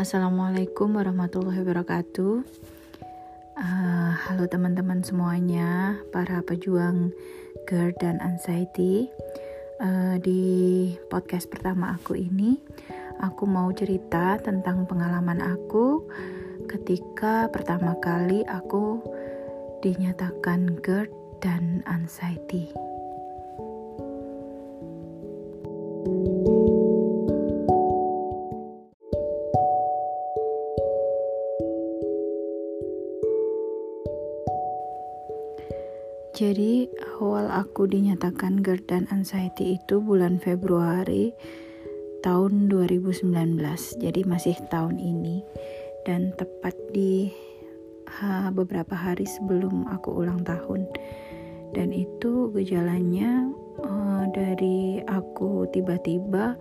Assalamualaikum warahmatullahi wabarakatuh. Uh, halo teman-teman semuanya, para pejuang GERD dan anxiety. Uh, di podcast pertama aku ini, aku mau cerita tentang pengalaman aku ketika pertama kali aku dinyatakan GERD dan anxiety. Dinyatakan GERD dan anxiety itu bulan Februari tahun 2019. Jadi masih tahun ini dan tepat di ha, beberapa hari sebelum aku ulang tahun. Dan itu gejalanya uh, dari aku tiba-tiba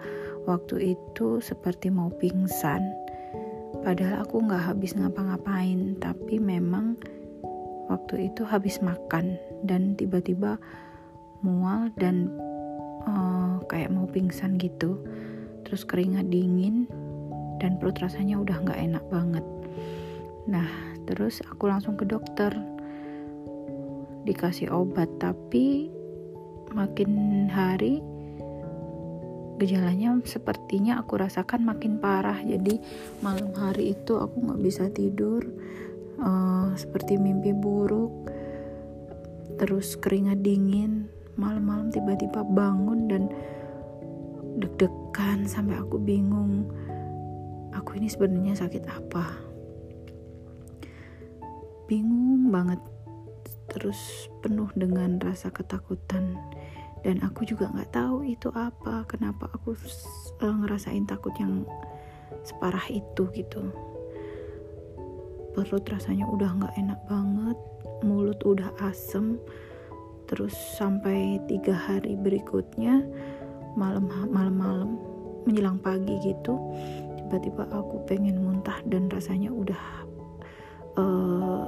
waktu itu seperti mau pingsan. Padahal aku nggak habis ngapa-ngapain, tapi memang waktu itu habis makan dan tiba-tiba mual dan uh, kayak mau pingsan gitu. Terus keringat dingin dan perut rasanya udah nggak enak banget. Nah terus aku langsung ke dokter. Dikasih obat tapi makin hari gejalanya sepertinya aku rasakan makin parah. Jadi malam hari itu aku nggak bisa tidur uh, seperti mimpi buruk. Terus keringat dingin malam-malam tiba-tiba bangun dan deg-degan sampai aku bingung aku ini sebenarnya sakit apa? Bingung banget terus penuh dengan rasa ketakutan. Dan aku juga nggak tahu itu apa kenapa aku uh, ngerasain takut yang separah itu gitu. Perut rasanya udah nggak enak banget mulut udah asem terus sampai tiga hari berikutnya malam malam malam menjelang pagi gitu tiba-tiba aku pengen muntah dan rasanya udah uh,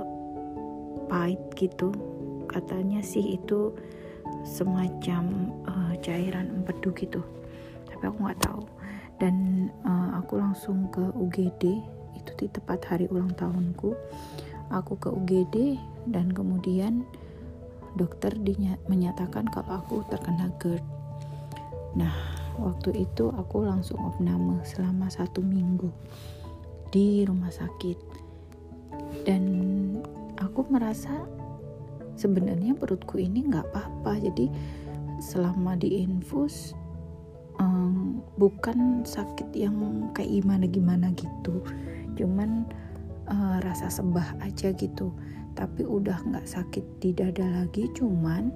pahit gitu. Katanya sih itu semacam uh, cairan empedu gitu tapi aku nggak tahu. Dan uh, aku langsung ke UGD itu di tepat hari ulang tahunku. Aku ke UGD dan kemudian dokter menyatakan kalau aku terkena GERD. Nah waktu itu aku langsung opname selama satu minggu di rumah sakit. Dan aku merasa sebenarnya perutku ini nggak apa-apa. Jadi selama diinfus um, bukan sakit yang kayak gimana gimana gitu. Cuman uh, rasa sebah aja gitu tapi udah nggak sakit di dada lagi cuman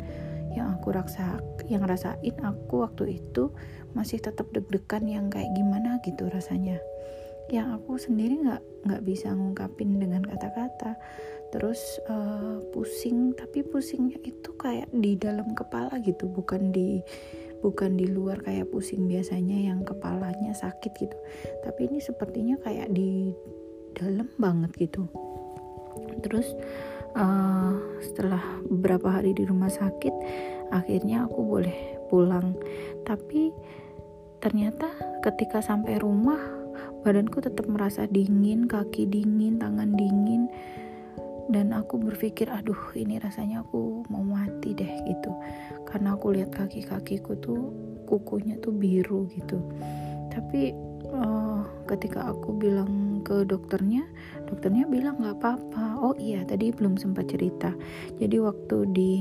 yang aku rasa yang rasain aku waktu itu masih tetap deg-degan yang kayak gimana gitu rasanya. Yang aku sendiri nggak nggak bisa ngungkapin dengan kata-kata. Terus uh, pusing tapi pusingnya itu kayak di dalam kepala gitu bukan di bukan di luar kayak pusing biasanya yang kepalanya sakit gitu. Tapi ini sepertinya kayak di dalam banget gitu terus uh, setelah beberapa hari di rumah sakit akhirnya aku boleh pulang. Tapi ternyata ketika sampai rumah badanku tetap merasa dingin kaki dingin tangan dingin. Dan aku berpikir aduh ini rasanya aku mau mati deh gitu. Karena aku lihat kaki-kakiku tuh kukunya tuh biru gitu. Tapi uh, ketika aku bilang ke dokternya dokternya bilang nggak apa-apa. Oh iya tadi belum sempat cerita. Jadi waktu di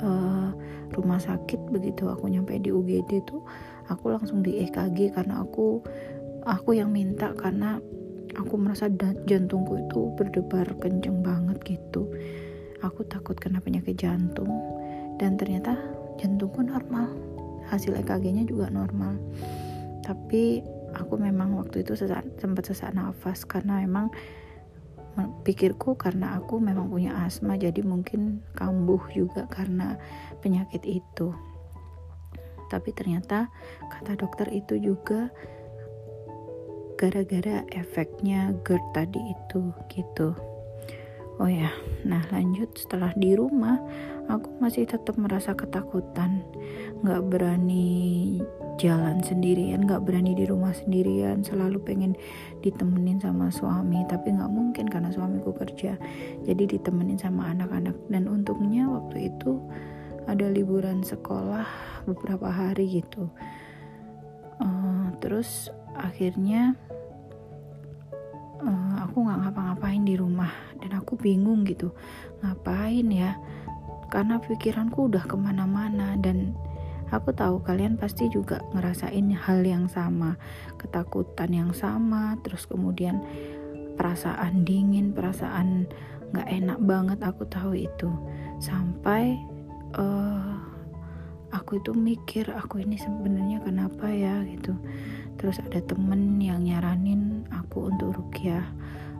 uh, rumah sakit begitu aku nyampe di UGD tuh aku langsung di EKG karena aku aku yang minta karena aku merasa jantungku itu berdebar kenceng banget gitu. Aku takut kena penyakit jantung. Dan ternyata jantungku normal. Hasil EKG-nya juga normal. Tapi aku memang waktu itu sesak, sempat sesak nafas karena memang pikirku karena aku memang punya asma jadi mungkin kambuh juga karena penyakit itu. Tapi ternyata kata dokter itu juga gara-gara efeknya GERD tadi itu gitu oh ya nah lanjut. Setelah di rumah aku masih tetap merasa ketakutan. Nggak berani jalan sendirian nggak berani di rumah sendirian. Selalu pengen ditemenin sama suami tapi nggak mungkin karena suamiku kerja. Jadi ditemenin sama anak-anak. Dan untungnya waktu itu ada liburan sekolah beberapa hari gitu. Uh, terus akhirnya uh, aku nggak ngapa-ngapain di rumah dan aku bingung gitu. Ngapain ya? Karena pikiranku udah ke mana-mana dan aku tahu kalian pasti juga ngerasain hal yang sama. Ketakutan yang sama terus kemudian perasaan dingin perasaan nggak enak banget aku tahu itu. Sampai uh, aku itu mikir aku ini sebenarnya kenapa ya? gitu terus ada temen yang nyaranin aku untuk rukyah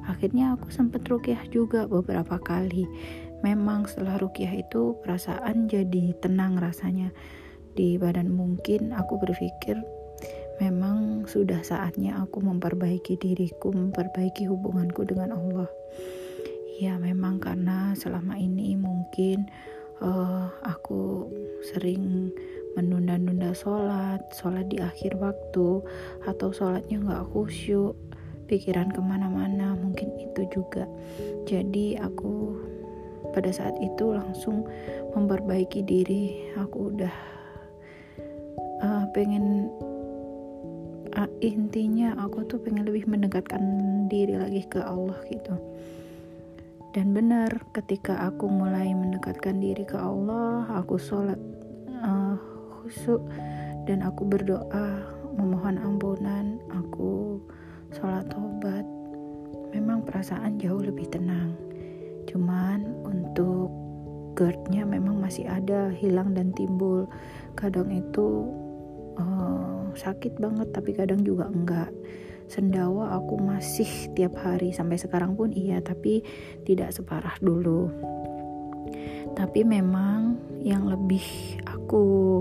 akhirnya aku sempet rukyah juga beberapa kali. Memang setelah rukyah itu perasaan jadi tenang rasanya. Di badan mungkin aku berpikir memang sudah saatnya aku memperbaiki diriku memperbaiki hubunganku dengan Allah. Ya memang karena selama ini mungkin uh, aku sering menunda-nunda sholat sholat di akhir waktu atau sholatnya nggak khusyuk pikiran ke mana-mana mungkin itu juga. Jadi aku pada saat itu langsung memperbaiki diri. Aku udah uh, pengen uh, intinya aku tuh pengen lebih mendekatkan diri lagi ke Allah gitu. Dan benar ketika aku mulai mendekatkan diri ke Allah aku sholat khusyuk dan aku berdoa memohon ampunan aku sholat tobat memang perasaan jauh lebih tenang. Cuman untuk GERD-nya memang masih ada hilang dan timbul. Kadang itu uh, sakit banget tapi kadang juga enggak. Sendawa aku masih tiap hari sampai sekarang pun iya tapi tidak separah dulu. Tapi memang yang lebih aku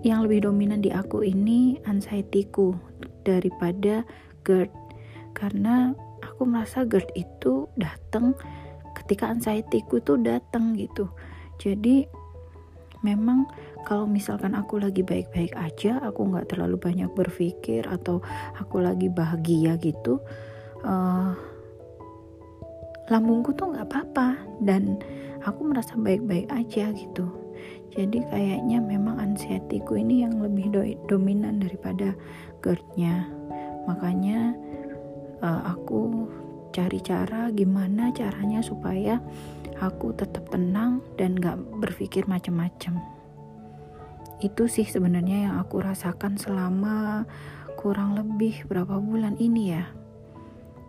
yang lebih dominan di aku ini anxiety-ku daripada GERD. Karena aku merasa GERD itu datang ketika anxiety-ku tuh datang gitu. Jadi memang kalau misalkan aku lagi baik-baik aja aku nggak terlalu banyak berpikir atau aku lagi bahagia gitu uh, lambungku tuh nggak apa-apa. Dan aku merasa baik-baik aja gitu jadi kayaknya memang anxiety-ku ini yang lebih do dominan daripada GERD-nya makanya uh, aku cari cara gimana caranya supaya aku tetap tenang dan gak berpikir macam-macam itu sih sebenarnya yang aku rasakan selama kurang lebih berapa bulan ini ya.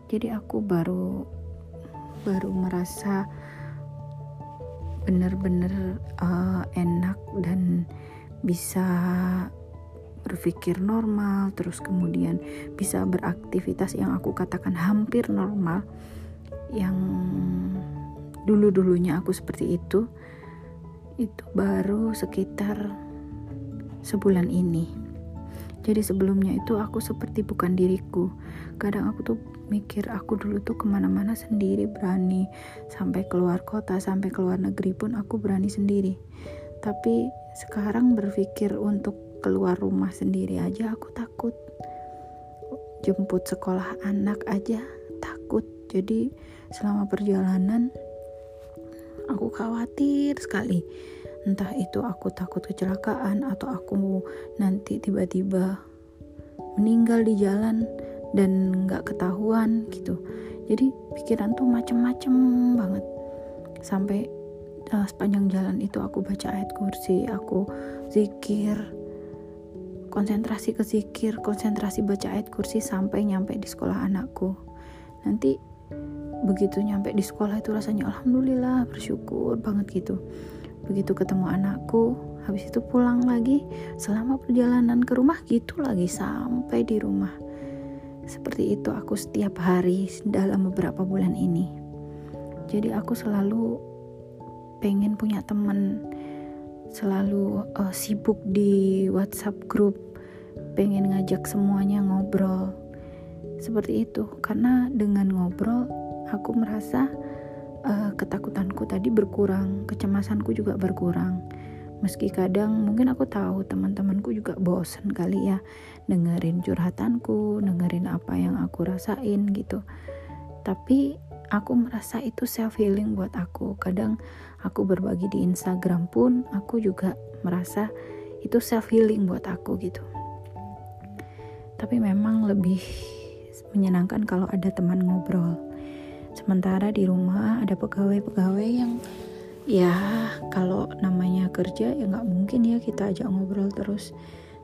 Jadi aku baru baru merasa bener-bener uh, enak dan bisa berpikir normal, terus kemudian bisa beraktivitas yang aku katakan hampir normal, yang dulu-dulunya aku seperti itu, itu baru sekitar sebulan ini. Jadi sebelumnya itu aku seperti bukan diriku. Kadang aku tuh mikir aku dulu tuh ke mana-mana sendiri berani sampai keluar kota sampai keluar negeri pun aku berani sendiri. Tapi sekarang berpikir untuk keluar rumah sendiri aja aku takut jemput sekolah anak aja takut jadi selama perjalanan aku khawatir sekali entah itu aku takut kecelakaan atau aku nanti tiba-tiba meninggal di jalan dan nggak ketahuan gitu jadi pikiran tuh macem-macem banget sampai uh, sepanjang jalan itu aku baca ayat kursi aku zikir konsentrasi ke zikir, konsentrasi baca ayat kursi sampai nyampe di sekolah anakku. Nanti begitu nyampe di sekolah itu rasanya alhamdulillah bersyukur banget gitu. Begitu ketemu anakku, habis itu pulang lagi selama perjalanan ke rumah gitu lagi sampai di rumah. Seperti itu aku setiap hari dalam beberapa bulan ini. Jadi aku selalu pengen punya temen selalu uh, sibuk di WhatsApp grup, pengen ngajak semuanya ngobrol. Seperti itu, karena dengan ngobrol aku merasa uh, ketakutanku tadi berkurang kecemasanku juga berkurang. Meski kadang mungkin aku tahu teman-temanku juga bosen kali ya dengerin curhatanku dengerin apa yang aku rasain gitu. Tapi aku merasa itu self healing buat aku. Kadang aku berbagi di Instagram pun aku juga merasa itu self healing buat aku gitu. Tapi memang lebih menyenangkan kalau ada teman ngobrol sementara di rumah ada pegawai-pegawai yang ya kalau namanya kerja ya nggak mungkin ya kita ajak ngobrol terus.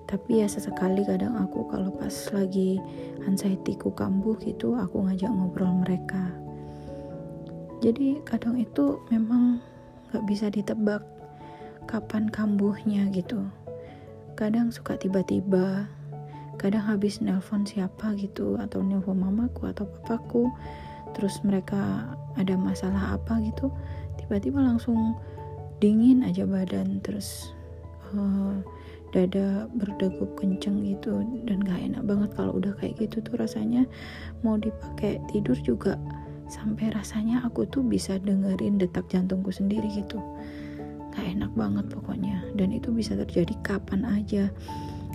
Tapi ya sesekali kadang aku kalau pas lagi anxiety ku kambuh gitu aku ngajak ngobrol mereka. Jadi kadang itu memang nggak bisa ditebak kapan kambuhnya gitu. Kadang suka tiba-tiba kadang habis nelpon siapa gitu atau nelpon mamaku atau papaku terus mereka ada masalah apa gitu tiba-tiba langsung dingin aja badan terus uh, dada berdegup kenceng gitu dan gak enak banget kalau udah kayak gitu tuh rasanya. Mau dipakai tidur juga sampai rasanya aku tuh bisa dengerin detak jantungku sendiri gitu. Gak enak banget pokoknya dan itu bisa terjadi kapan aja.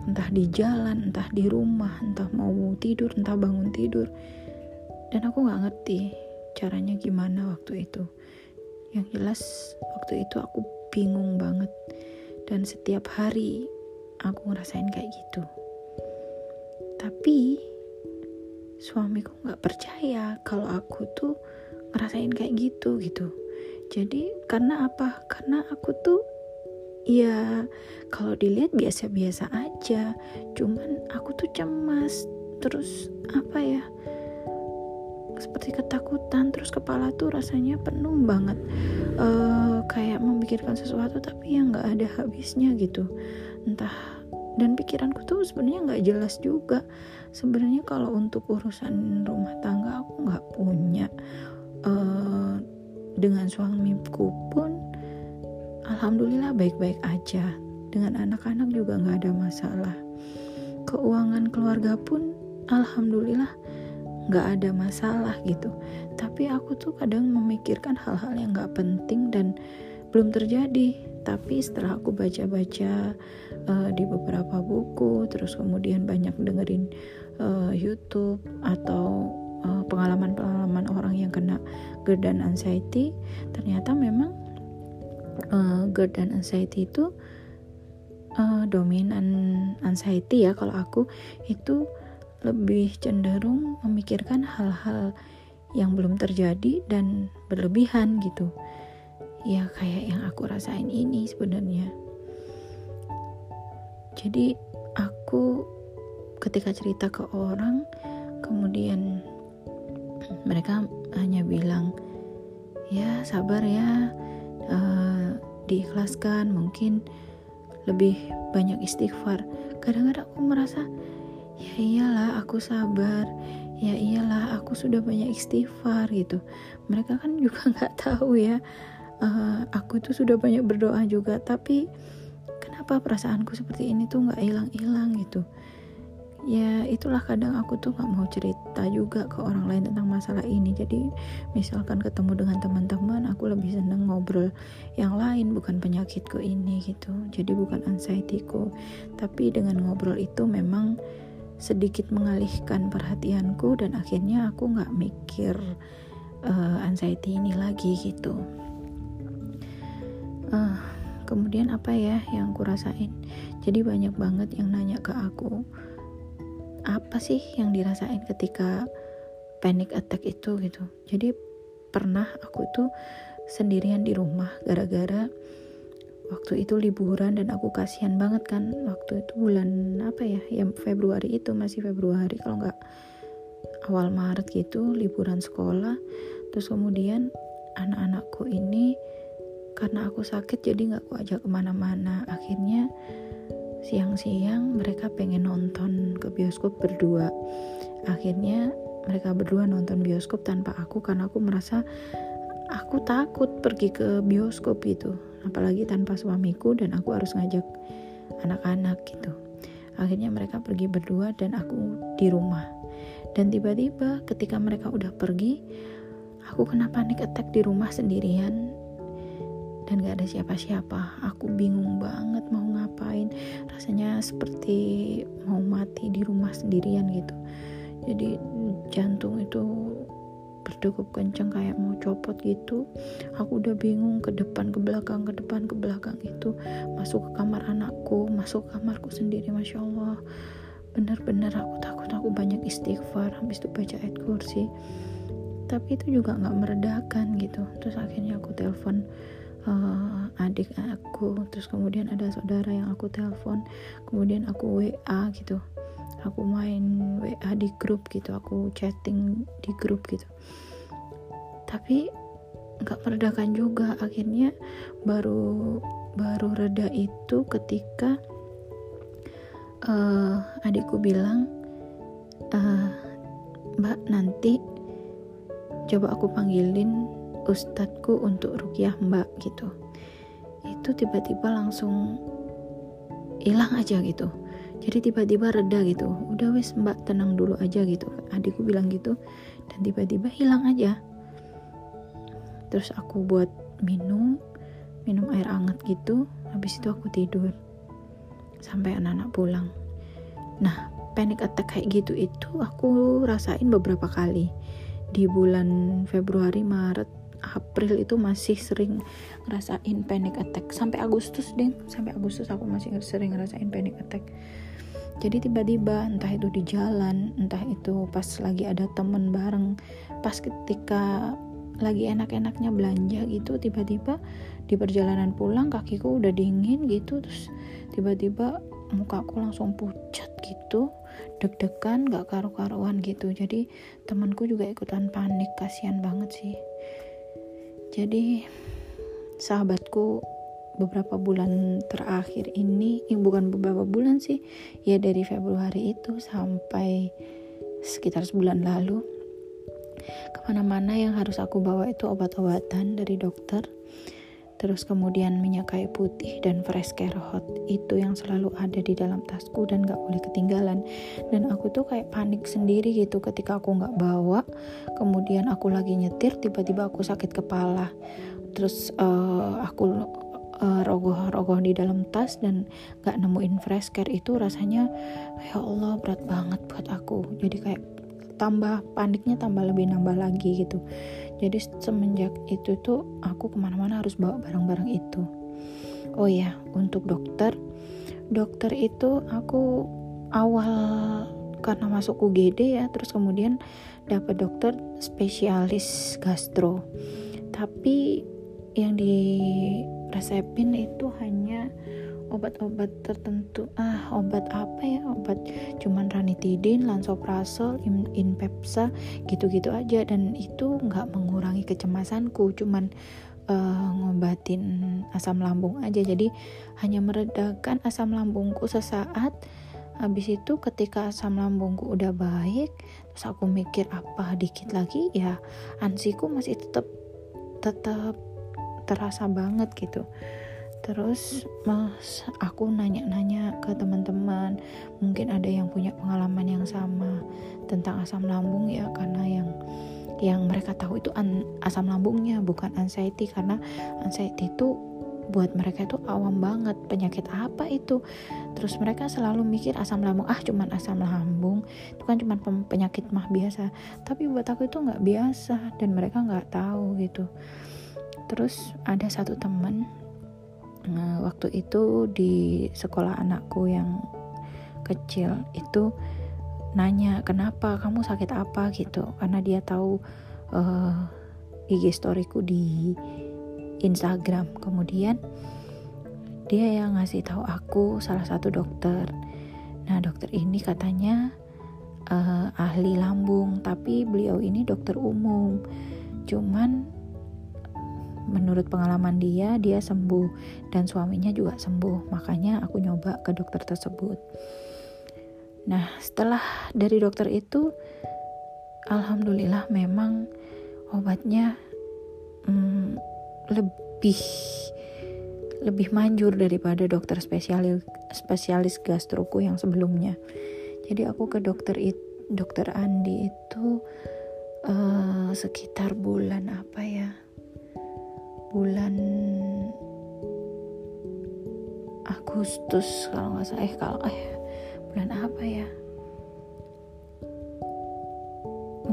Entah di jalan, entah di rumah, entah mau tidur, entah bangun tidur. Dan aku gak ngerti caranya gimana waktu itu. Yang jelas waktu itu aku bingung banget. Dan setiap hari aku ngerasain kayak gitu. Tapi suamiku gak percaya kalau aku tuh ngerasain kayak gitu gitu. Jadi karena apa? Karena aku tuh ya kalau dilihat biasa-biasa aja cuman aku tuh cemas terus apa ya seperti ketakutan terus kepala tuh rasanya penuh banget uh, kayak memikirkan sesuatu tapi yang nggak ada habisnya gitu entah dan pikiranku tuh sebenarnya nggak jelas juga sebenarnya kalau untuk urusan rumah tangga aku nggak punya uh, dengan suamiku pun Alhamdulillah baik-baik aja. Dengan anak-anak juga nggak ada masalah. Keuangan keluarga pun Alhamdulillah nggak ada masalah gitu. Tapi aku tuh kadang memikirkan hal-hal yang nggak penting dan belum terjadi. Tapi setelah aku baca-baca uh, di beberapa buku, terus kemudian banyak dengerin uh, YouTube atau eh, pengalaman-pengalaman uh, orang yang kena GERD dan anxiety, ternyata memang uh, GERD dan anxiety itu uh, dominan anxiety ya kalau aku itu lebih cenderung memikirkan hal-hal yang belum terjadi dan berlebihan gitu. Ya kayak yang aku rasain ini sebenarnya. Jadi aku ketika cerita ke orang kemudian mereka hanya bilang ya sabar ya uh, diikhlaskan mungkin lebih banyak istighfar. Kadang-kadang aku merasa ya iyalah aku sabar. Ya iyalah aku sudah banyak istighfar gitu. Mereka kan juga nggak tahu ya. Uh, aku itu sudah banyak berdoa juga tapi kenapa perasaanku seperti ini tuh nggak hilang-hilang gitu? Ya itulah kadang aku tuh nggak mau cerita juga ke orang lain tentang masalah ini. Jadi misalkan ketemu dengan teman-teman aku lebih seneng ngobrol yang lain bukan penyakitku ini gitu. Jadi bukan anxietyku. Tapi dengan ngobrol itu memang sedikit mengalihkan perhatianku dan akhirnya aku nggak mikir uh, anxiety ini lagi gitu. Uh, kemudian apa ya yang aku rasain jadi banyak banget yang nanya ke aku apa sih yang dirasain ketika panic attack itu? gitu. Jadi pernah aku tuh sendirian di rumah gara-gara waktu itu liburan dan aku kasihan banget kan waktu itu bulan apa ya yang Februari itu masih Februari kalau nggak awal Maret gitu liburan sekolah. Terus kemudian anak-anakku ini karena aku sakit jadi nggak aku ajak ke mana-mana. Akhirnya siang-siang mereka pengen nonton ke bioskop berdua. Akhirnya mereka berdua nonton bioskop tanpa aku karena aku merasa aku takut pergi ke bioskop gitu apalagi tanpa suamiku dan aku harus ngajak anak-anak gitu. Akhirnya mereka pergi berdua dan aku di rumah. Dan tiba-tiba ketika mereka udah pergi aku kena panik attack di rumah sendirian. Dan gak ada siapa-siapa. Aku bingung banget mau ngapain. Rasanya seperti mau mati di rumah sendirian gitu. Jadi jantung itu berdegup kenceng kayak mau copot gitu aku udah bingung ke depan ke belakang ke depan ke belakang itu. Masuk ke kamar anakku masuk ke kamarku sendiri masya Allah. Benar-benar aku takut aku banyak istighfar habis itu baca ayat kursi. Tapi itu juga nggak meredakan gitu. Terus akhirnya aku telepon uh, adik aku. Terus kemudian ada saudara yang aku telepon kemudian aku WA gitu aku main WA di grup gitu aku chatting di grup gitu. Tapi nggak meredakan juga akhirnya baru baru reda itu ketika uh, adikku bilang uh, mbak nanti coba aku panggilin ustadku untuk rukyah mbak gitu. Itu tiba-tiba langsung hilang aja gitu jadi tiba-tiba reda gitu. Udah wes mbak tenang dulu aja gitu. Adikku bilang gitu. Dan tiba-tiba hilang aja. Terus aku buat minum minum air hangat gitu. Habis itu aku tidur. Sampai anak-anak pulang. Nah panic attack kayak gitu itu aku rasain beberapa kali. Di bulan Februari Maret April itu masih sering ngerasain panic attack. Sampai Agustus deh sampai Agustus aku masih sering ngerasain panic attack jadi tiba-tiba entah itu di jalan entah itu pas lagi ada temen bareng pas ketika lagi enak-enaknya belanja gitu tiba-tiba di perjalanan pulang kakiku udah dingin gitu terus tiba-tiba mukaku langsung pucat gitu deg-degan gak karu-karuan gitu. Jadi temanku juga ikutan panik kasihan banget sih. Jadi sahabatku beberapa bulan terakhir ini eh, bukan beberapa bulan sih ya dari Februari itu sampai sekitar sebulan lalu ke mana-mana yang harus aku bawa itu obat-obatan dari dokter terus kemudian minyak kayu putih dan fresh care hot itu yang selalu ada di dalam tasku dan gak boleh ketinggalan. Dan aku tuh kayak panik sendiri gitu ketika aku gak bawa kemudian aku lagi nyetir tiba-tiba aku sakit kepala. Terus uh, aku uh, rogoh-rogoh di dalam tas dan gak nemuin fresh care itu rasanya ya Allah berat banget buat aku. Jadi kayak tambah paniknya tambah lebih nambah lagi gitu. Jadi semenjak itu tuh aku ke mana-mana harus bawa barang-barang itu. Oh ya untuk dokter. Dokter itu aku awal karena masuk UGD ya terus kemudian dapat dokter spesialis gastro. Tapi yang di resepin itu hanya obat-obat tertentu. Ah obat apa ya? Obat cuman ranitidin lansoprazol inpepsa gitu-gitu aja. Dan itu nggak mengurangi kecemasanku cuman uh, ngobatin asam lambung aja. Jadi hanya meredakan asam lambungku sesaat. Habis itu ketika asam lambungku udah baik terus aku mikir apa dikit lagi? Ya ansiku masih tetap tetap terasa banget gitu. Terus mas aku nanya-nanya ke teman-teman mungkin ada yang punya pengalaman yang sama tentang asam lambung ya karena yang yang mereka tahu itu an, asam lambungnya bukan anxiety karena anxiety itu buat mereka itu awam banget. Penyakit apa itu? Terus mereka selalu mikir asam lambung ah cuman asam lambung itu kan cuman penyakit mah biasa. Tapi buat aku itu nggak biasa dan mereka nggak tahu gitu terus ada satu teman Nah, waktu itu di sekolah anakku yang kecil itu nanya kenapa? Kamu sakit apa? gitu. Karena dia tahu uh, eh, IG storyku di Instagram. Kemudian dia yang ngasih tahu aku salah satu dokter. Nah dokter ini katanya uh, ahli lambung tapi beliau ini dokter umum. Cuman menurut pengalaman dia dia sembuh dan suaminya juga sembuh. Makanya aku nyoba ke dokter tersebut. Nah setelah dari dokter itu alhamdulillah memang obatnya hmm, lebih lebih manjur daripada dokter spesialis spesialis gastroku yang sebelumnya. Jadi aku ke dokter itu dokter Andi itu uh, sekitar bulan apa ya bulan Agustus kalau nggak salah. Eh kalau eh bulan apa ya?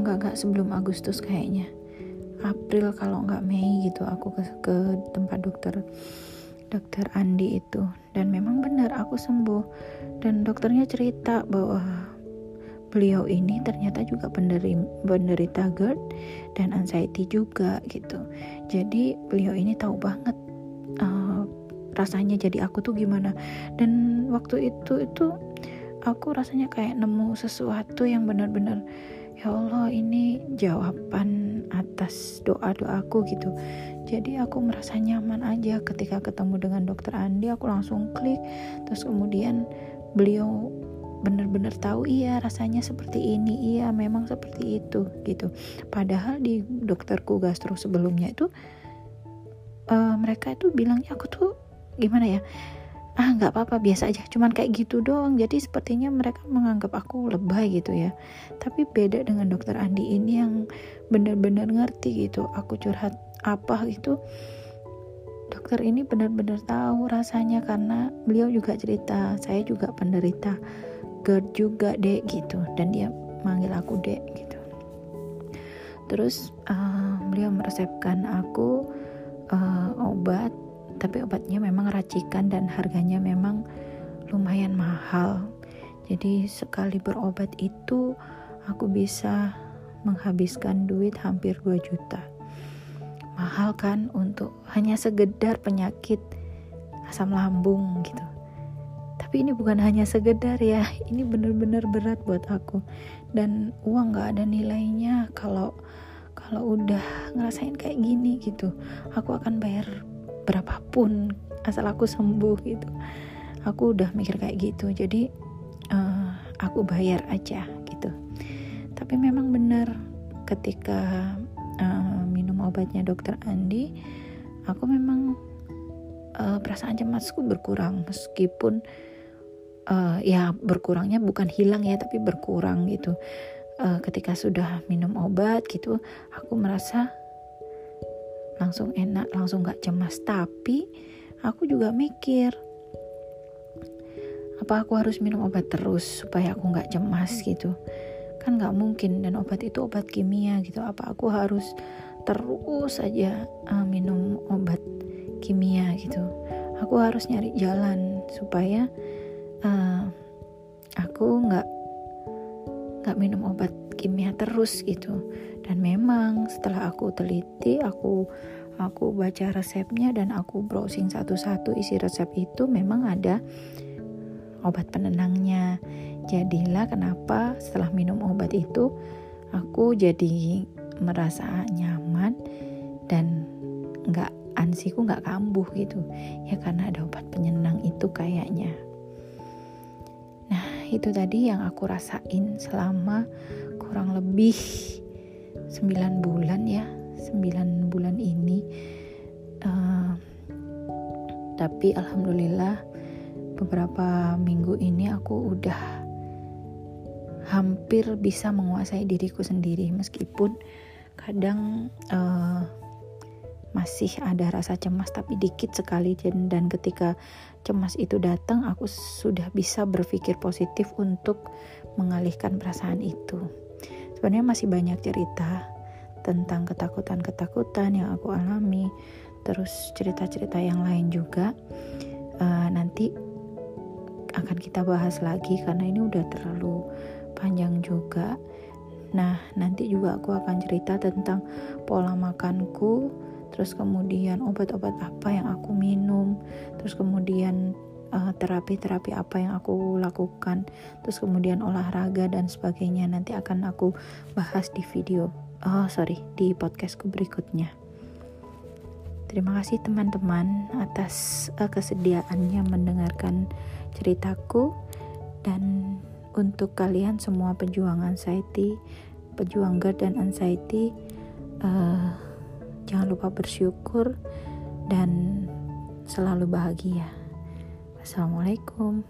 Nggak nggak sebelum Agustus kayaknya. April kalau nggak Mei gitu aku ke, ke tempat dokter dokter Andi itu. Dan memang benar aku sembuh. Dan dokternya cerita bahwa beliau ini ternyata juga penderita, penderita GERD dan anxiety juga gitu. Jadi beliau ini tahu banget uh, rasanya jadi aku tuh gimana. Dan waktu itu itu aku rasanya kayak nemu sesuatu yang benar-benar ya Allah ini jawaban atas doa-doaku gitu. Jadi aku merasa nyaman aja ketika ketemu dengan dokter Andi. Aku langsung klik terus kemudian beliau benar-benar tahu iya rasanya seperti ini iya memang seperti itu gitu. Padahal di dokterku gastro sebelumnya itu uh, mereka itu bilangnya aku tuh gimana ya ah nggak apa-apa biasa aja cuman kayak gitu doang. Jadi sepertinya mereka menganggap aku lebay gitu ya. Tapi beda dengan dokter Andi ini yang benar-benar ngerti gitu aku curhat apa gitu. Dokter ini benar-benar tahu rasanya karena beliau juga cerita saya juga penderita GERD juga dek gitu. Dan dia manggil aku dek gitu. Terus uh, beliau meresepkan aku uh, obat. Tapi obatnya memang racikan dan harganya memang lumayan mahal. Jadi sekali berobat itu aku bisa menghabiskan duit hampir 2 juta. Mahal kan untuk hanya segedar penyakit asam lambung gitu tapi ini bukan hanya segedar ya ini benar-benar berat buat aku. Dan uang gak ada nilainya. Kalau kalau udah ngerasain kayak gini gitu aku akan bayar berapapun asal aku sembuh gitu. Aku udah mikir kayak gitu jadi uh, aku bayar aja gitu. Tapi memang benar ketika uh, minum obatnya dokter Andi aku memang uh, perasaan cemasku berkurang. Meskipun uh, ya berkurangnya bukan hilang ya tapi berkurang gitu. Uh, ketika sudah minum obat gitu aku merasa langsung enak langsung gak cemas. Tapi aku juga mikir apa aku harus minum obat terus supaya aku gak cemas gitu? Kan gak mungkin dan obat itu obat kimia gitu. Apa aku harus terus aja uh, minum obat kimia gitu? Aku harus nyari jalan supaya uh, aku nggak nggak minum obat kimia terus gitu. Dan memang setelah aku teliti aku aku baca resepnya dan aku browsing satu-satu isi resep itu memang ada obat penenangnya. Jadilah kenapa setelah minum obat itu aku jadi merasa nyaman dan nggak ansiku nggak kambuh gitu. Ya karena ada obat penyenang itu kayaknya itu tadi yang aku rasain selama kurang lebih 9 bulan ya 9 bulan ini. Uh, tapi alhamdulillah beberapa minggu ini aku udah hampir bisa menguasai diriku sendiri. Meskipun kadang uh, masih ada rasa cemas tapi dikit sekali. Dan, dan ketika cemas itu datang aku sudah bisa berpikir positif untuk mengalihkan perasaan itu. Sebenarnya masih banyak cerita tentang ketakutan-ketakutan yang aku alami terus cerita-cerita yang lain juga. Uh, nanti akan kita bahas lagi karena ini udah terlalu panjang juga. Nah nanti juga aku akan cerita tentang pola makanku terus kemudian obat-obat apa yang aku minum? Terus kemudian uh, terapi-terapi apa yang aku lakukan, terus kemudian olahraga dan sebagainya. Nanti akan aku bahas di video, oh sorry di podcastku berikutnya. Terima kasih teman-teman atas uh, kesediaannya mendengarkan ceritaku. Dan untuk kalian semua pejuang anxiety, pejuang GERD dan anxiety, uh, jangan lupa bersyukur dan selalu bahagia. Assalamualaikum.